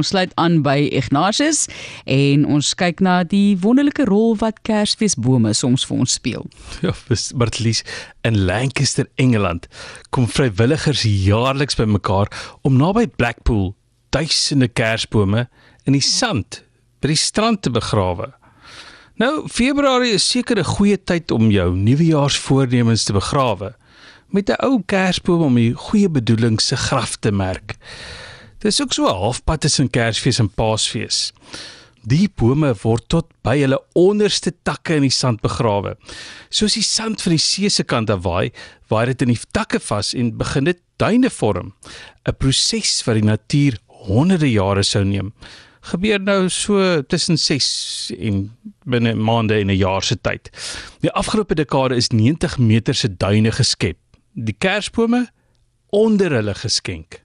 ons sluit aan by Ignatius en ons kyk na die wonderlike rol wat Kersfeesbome soms vir ons speel. Ja, Bartlies in Lancaster, Engeland, kom vrywilligers jaarliks bymekaar om naby Blackpool duisende Kersbome in die sand by die strand te begrawe. Nou, Februarie is seker 'n goeie tyd om jou nuwejaarsvoornemens te begrawe met 'n ou Kersboom om die goeie bedoelings se graf te merk. Dit is ook so halfpad tussen Kersfees en Paasfees. Die bome word tot by hulle onderste takke in die sand begrawe. Soos die sand van die see se kant af waai, waai dit in die takke vas en begin dit duine vorm. 'n Proses wat die natuur honderde jare sou neem gebeur nou so tussen 6 en binne maande en 'n jaar se tyd. Die afgelope dekade is 90 meter se duine geskep. Die kersbome onder hulle geskenk.